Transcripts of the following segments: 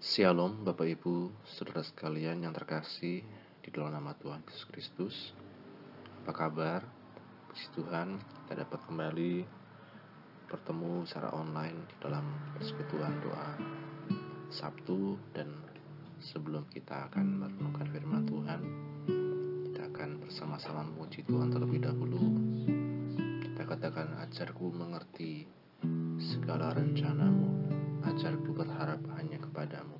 Shalom Bapak Ibu, Saudara sekalian yang terkasih di dalam nama Tuhan Yesus Kristus. Apa kabar? Puji Tuhan, kita dapat kembali bertemu secara online di dalam persekutuan doa Sabtu dan sebelum kita akan merenungkan firman Tuhan, kita akan bersama-sama memuji Tuhan terlebih dahulu. Kita katakan ajarku mengerti segala rencanamu, ajarku berharap hanya kepadamu.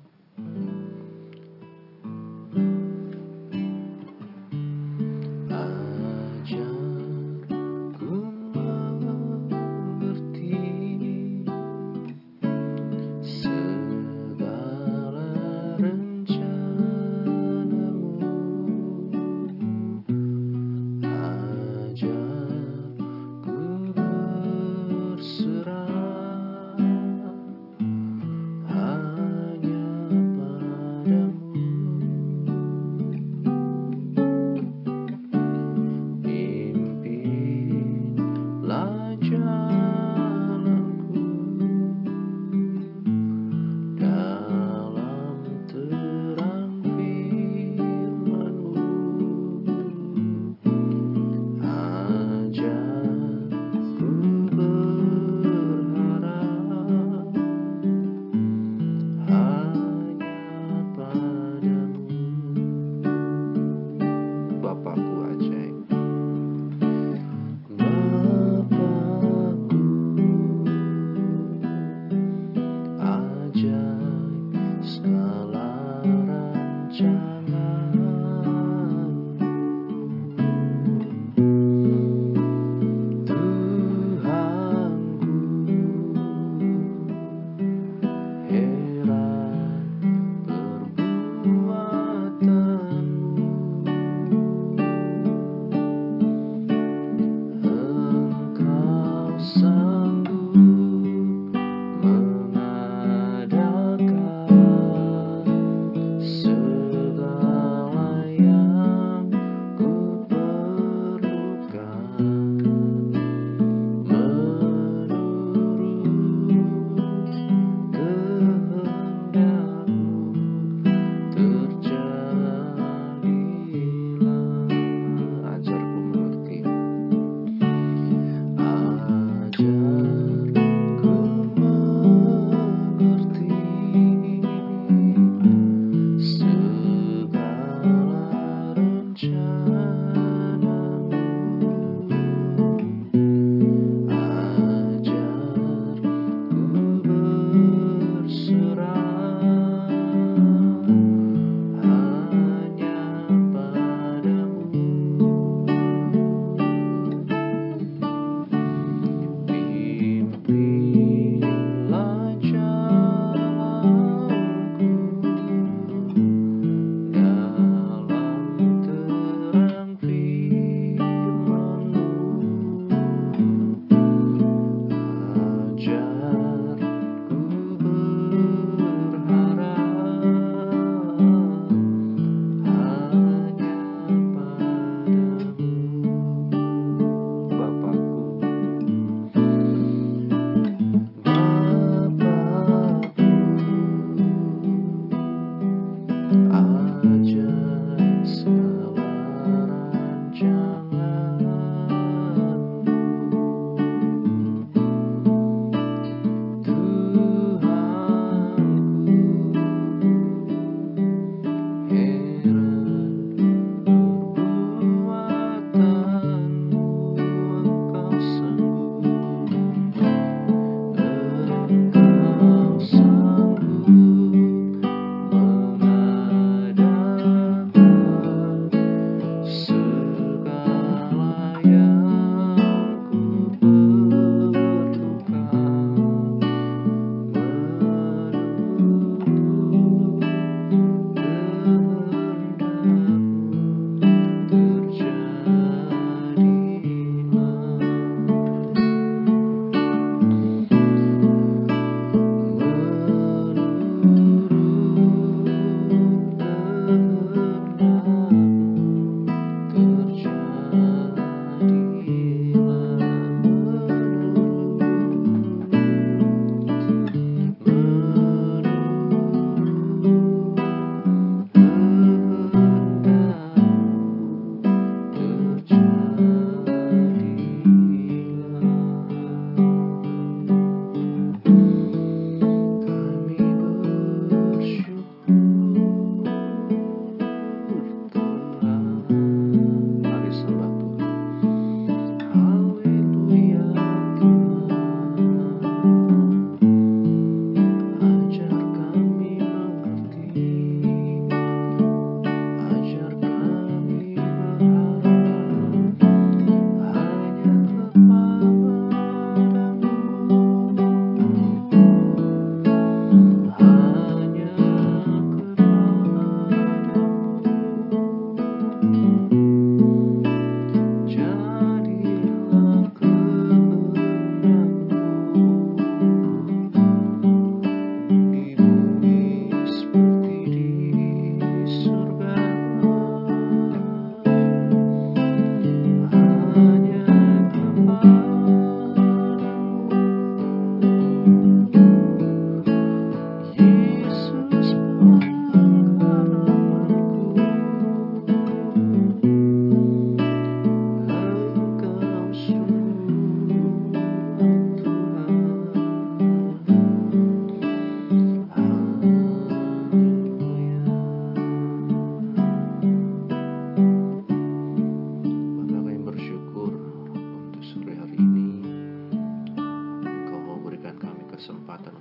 संपादन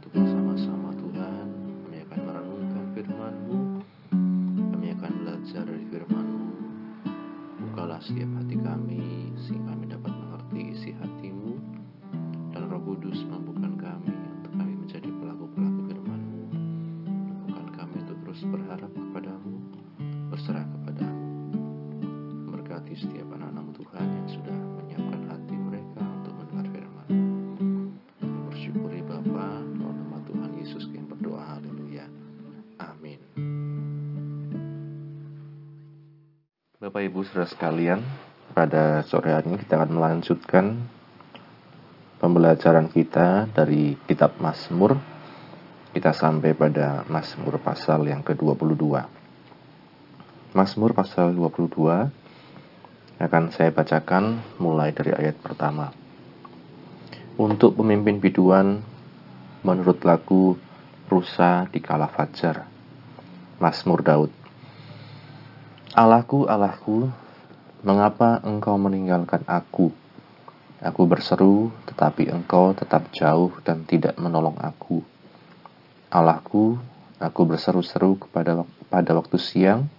Bapak Ibu Saudara sekalian, pada sore hari ini kita akan melanjutkan pembelajaran kita dari kitab Mazmur. Kita sampai pada Mazmur pasal yang ke-22. Mazmur pasal 22 akan saya bacakan mulai dari ayat pertama. Untuk pemimpin biduan menurut lagu Rusa di kala fajar. Mazmur Daud. Allahku, Allahku, mengapa engkau meninggalkan aku? Aku berseru, tetapi engkau tetap jauh dan tidak menolong aku. Allahku, aku berseru-seru kepada pada waktu siang,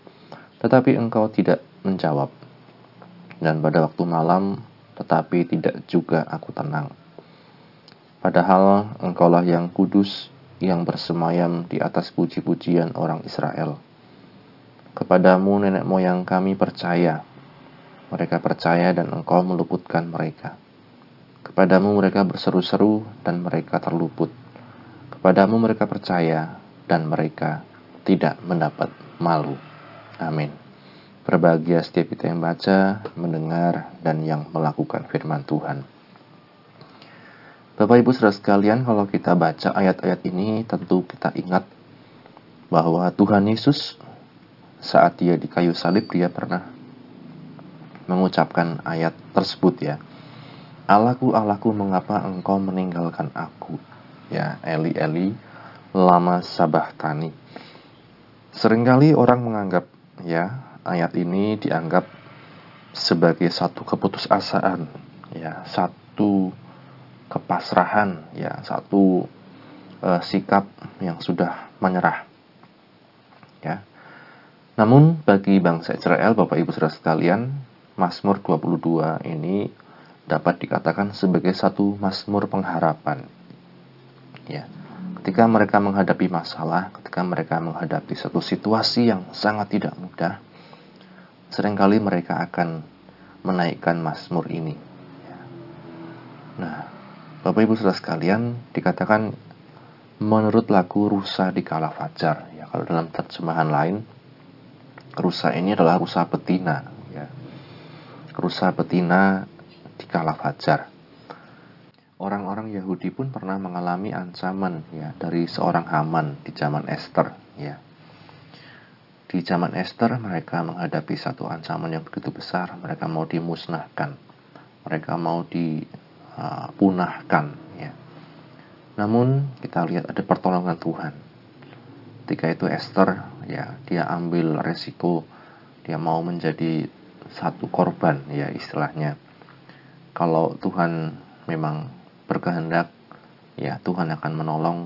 tetapi engkau tidak menjawab. Dan pada waktu malam, tetapi tidak juga aku tenang. Padahal engkaulah yang kudus, yang bersemayam di atas puji-pujian orang Israel. Kepadamu nenek moyang kami percaya. Mereka percaya dan engkau meluputkan mereka. Kepadamu mereka berseru-seru dan mereka terluput. Kepadamu mereka percaya dan mereka tidak mendapat malu. Amin. Berbahagia setiap kita yang baca, mendengar, dan yang melakukan firman Tuhan. Bapak Ibu Saudara sekalian, kalau kita baca ayat-ayat ini, tentu kita ingat bahwa Tuhan Yesus saat dia di kayu salib dia pernah mengucapkan ayat tersebut ya. Allahku, Allahku, mengapa engkau meninggalkan aku? Ya, Eli, Eli, lama sabah tani. Seringkali orang menganggap ya ayat ini dianggap sebagai satu keputusasaan, ya, satu kepasrahan, ya, satu uh, sikap yang sudah menyerah. Ya. Namun bagi bangsa Israel, Bapak Ibu Saudara sekalian, Mazmur 22 ini dapat dikatakan sebagai satu mazmur pengharapan. Ya. Ketika mereka menghadapi masalah, ketika mereka menghadapi satu situasi yang sangat tidak mudah, sering kali mereka akan menaikkan mazmur ini. Ya. Nah, Bapak Ibu Saudara sekalian, dikatakan menurut lagu rusa di kala fajar. Ya, kalau dalam terjemahan lain, rusa ini adalah rusa betina. Ya. Rusa betina di kala fajar. Orang-orang Yahudi pun pernah mengalami ancaman ya dari seorang Haman di zaman Esther ya. Di zaman Esther mereka menghadapi satu ancaman yang begitu besar, mereka mau dimusnahkan. Mereka mau dipunahkan ya. Namun kita lihat ada pertolongan Tuhan. Ketika itu Esther ya dia ambil resiko dia mau menjadi satu korban ya istilahnya. Kalau Tuhan memang berkehendak, ya Tuhan akan menolong,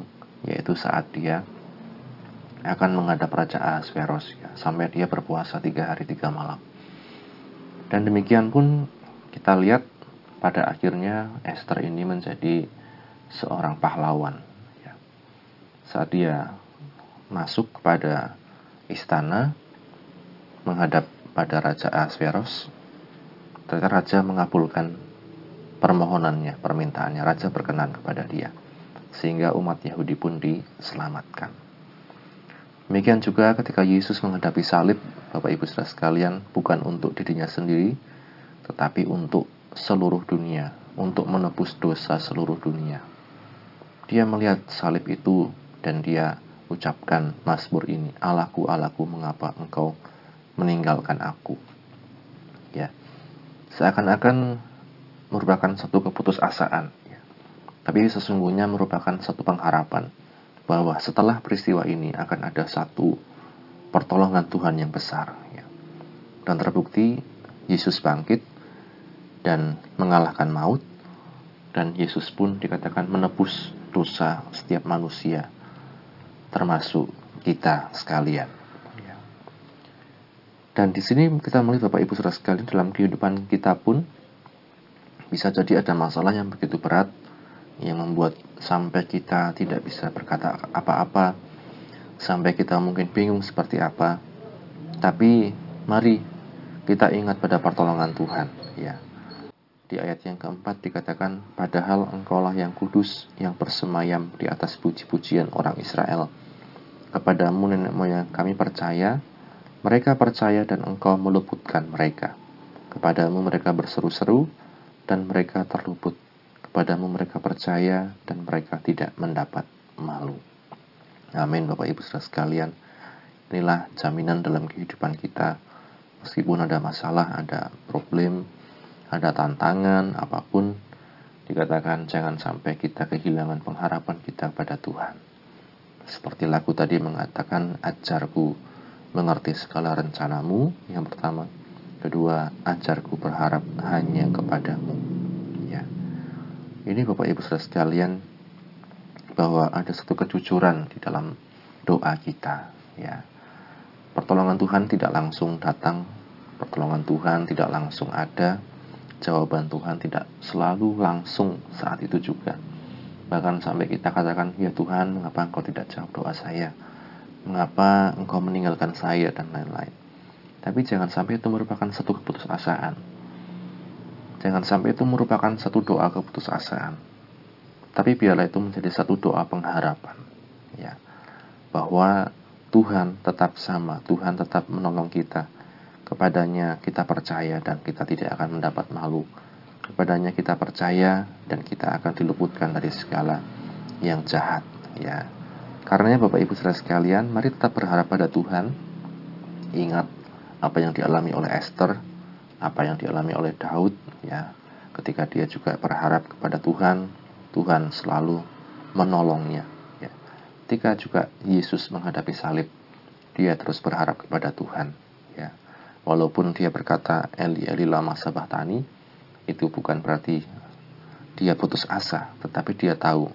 yaitu saat dia akan menghadap Raja Ahasveros ya, sampai dia berpuasa tiga hari tiga malam. Dan demikian pun kita lihat pada akhirnya Esther ini menjadi seorang pahlawan. Ya. Saat dia masuk kepada istana menghadap pada Raja Ahasveros, ternyata Raja mengabulkan permohonannya, permintaannya. Raja berkenan kepada dia. Sehingga umat Yahudi pun diselamatkan. Demikian juga ketika Yesus menghadapi salib, Bapak Ibu Saudara sekalian, bukan untuk dirinya sendiri, tetapi untuk seluruh dunia, untuk menebus dosa seluruh dunia. Dia melihat salib itu dan dia ucapkan Mazmur ini, Allahku, Allahku, mengapa engkau meninggalkan aku? Ya, seakan-akan merupakan satu keputusasaan. Ya. Tapi sesungguhnya merupakan satu pengharapan bahwa setelah peristiwa ini akan ada satu pertolongan Tuhan yang besar. Ya. Dan terbukti Yesus bangkit dan mengalahkan maut dan Yesus pun dikatakan menebus dosa setiap manusia termasuk kita sekalian. Ya. Dan di sini kita melihat Bapak Ibu Saudara sekalian dalam kehidupan kita pun bisa jadi ada masalah yang begitu berat yang membuat sampai kita tidak bisa berkata apa-apa, sampai kita mungkin bingung seperti apa. Tapi mari kita ingat pada pertolongan Tuhan, ya. Di ayat yang keempat dikatakan, padahal engkaulah yang kudus, yang bersemayam di atas puji-pujian orang Israel. Kepadamu nenek moyang kami percaya, mereka percaya dan engkau meluputkan mereka. Kepadamu mereka berseru-seru dan mereka terluput. Kepadamu mereka percaya dan mereka tidak mendapat malu. Amin Bapak Ibu saudara sekalian. Inilah jaminan dalam kehidupan kita. Meskipun ada masalah, ada problem, ada tantangan, apa pun, dikatakan jangan sampai kita kehilangan pengharapan kita pada Tuhan. Seperti lagu tadi mengatakan, ajarku mengerti segala rencanamu. Yang pertama. Kedua ajarku berharap hanya kepadamu. Ya. Ini bapak ibu saudara sekalian bahwa ada satu kejujuran di dalam doa kita ya. Pertolongan Tuhan tidak langsung datang pertolongan Tuhan tidak langsung ada jawaban Tuhan tidak selalu langsung saat itu juga bahkan sampai kita katakan ya Tuhan mengapa engkau tidak jawab doa saya mengapa engkau meninggalkan saya dan lain-lain. Tapi jangan sampai itu merupakan satu keputusasaan. Jangan sampai itu merupakan satu doa keputusasaan. Tapi biarlah itu menjadi satu doa pengharapan. Ya. Bahwa Tuhan tetap sama, Tuhan tetap menolong kita. Kepadanya kita percaya dan kita tidak akan mendapat malu. Kepadanya kita percaya dan kita akan diluputkan dari segala yang jahat. Ya, karena Bapak Ibu saudara sekalian, mari tetap berharap pada Tuhan. Ingat apa yang dialami oleh Esther, apa yang dialami oleh Daud, ya. Ketika dia juga berharap kepada Tuhan, Tuhan selalu menolongnya. Ya. Ketika juga Yesus menghadapi salib, dia terus berharap kepada Tuhan. Ya. Walaupun dia berkata Eli Eli lama sabahtani, itu bukan berarti dia putus asa, tetapi dia tahu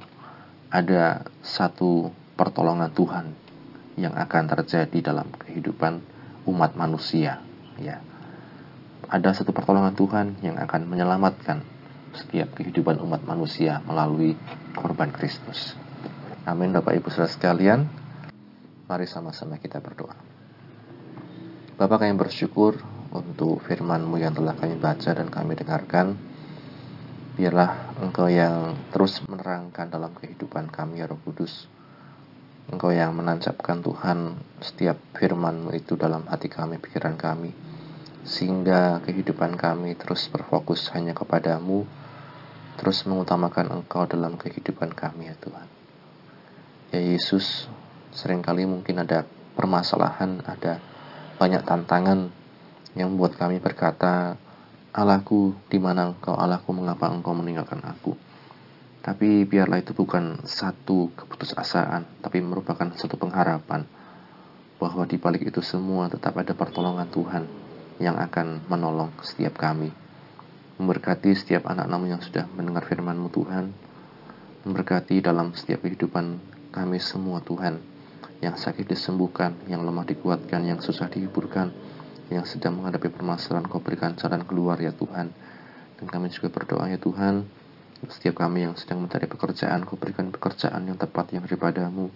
ada satu pertolongan Tuhan yang akan terjadi dalam kehidupan umat manusia ya. Ada satu pertolongan Tuhan yang akan menyelamatkan setiap kehidupan umat manusia melalui korban Kristus. Amin Bapak Ibu Saudara sekalian. Mari sama-sama kita berdoa Bapak kami bersyukur untuk firman-Mu yang telah kami baca dan kami dengarkan biarlah Engkau yang terus menerangkan dalam kehidupan kami ya Roh Kudus Engkau yang menancapkan Tuhan setiap firman itu dalam hati kami, pikiran kami. Sehingga kehidupan kami terus berfokus hanya kepadamu, terus mengutamakan Engkau dalam kehidupan kami ya Tuhan. Ya Yesus, sering kali mungkin ada permasalahan, ada banyak tantangan yang membuat kami berkata, Allahku, di mana Engkau, Allahku, mengapa Engkau meninggalkan aku? Tapi biarlah itu bukan satu keputusasaan, tapi merupakan satu pengharapan bahwa di balik itu semua tetap ada pertolongan Tuhan yang akan menolong setiap kami. Memberkati setiap anak-anakmu yang sudah mendengar firman-Mu Tuhan. Memberkati dalam setiap kehidupan kami semua Tuhan. Yang sakit disembuhkan, yang lemah dikuatkan, yang susah dihiburkan, yang sedang menghadapi permasalahan kau berikan jalan keluar ya Tuhan. Dan kami juga berdoa ya Tuhan, setiap kami yang sedang mencari pekerjaan, kau berikan pekerjaan yang tepat yang daripadamu.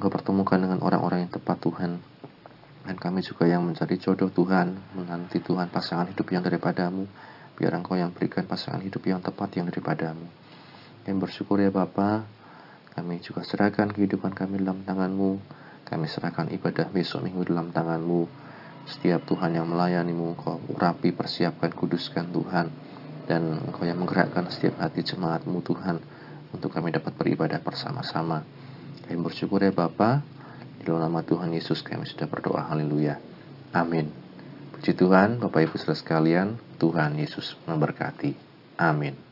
Engkau pertemukan dengan orang-orang yang tepat Tuhan. Dan kami juga yang mencari jodoh Tuhan, menanti Tuhan pasangan hidup yang daripadamu. Biar Engkau yang berikan pasangan hidup yang tepat yang daripadamu. Yang bersyukur ya Bapa, kami juga serahkan kehidupan kami dalam tanganmu. Kami serahkan ibadah besok minggu dalam tanganmu. Setiap Tuhan yang melayanimu, kau rapi, persiapkan, kuduskan Tuhan dan Engkau yang menggerakkan setiap hati jemaatmu Tuhan untuk kami dapat beribadah bersama-sama. Kami bersyukur ya Bapa, di dalam nama Tuhan Yesus kami sudah berdoa. Haleluya. Amin. Puji Tuhan, Bapak Ibu saudara sekalian, Tuhan Yesus memberkati. Amin.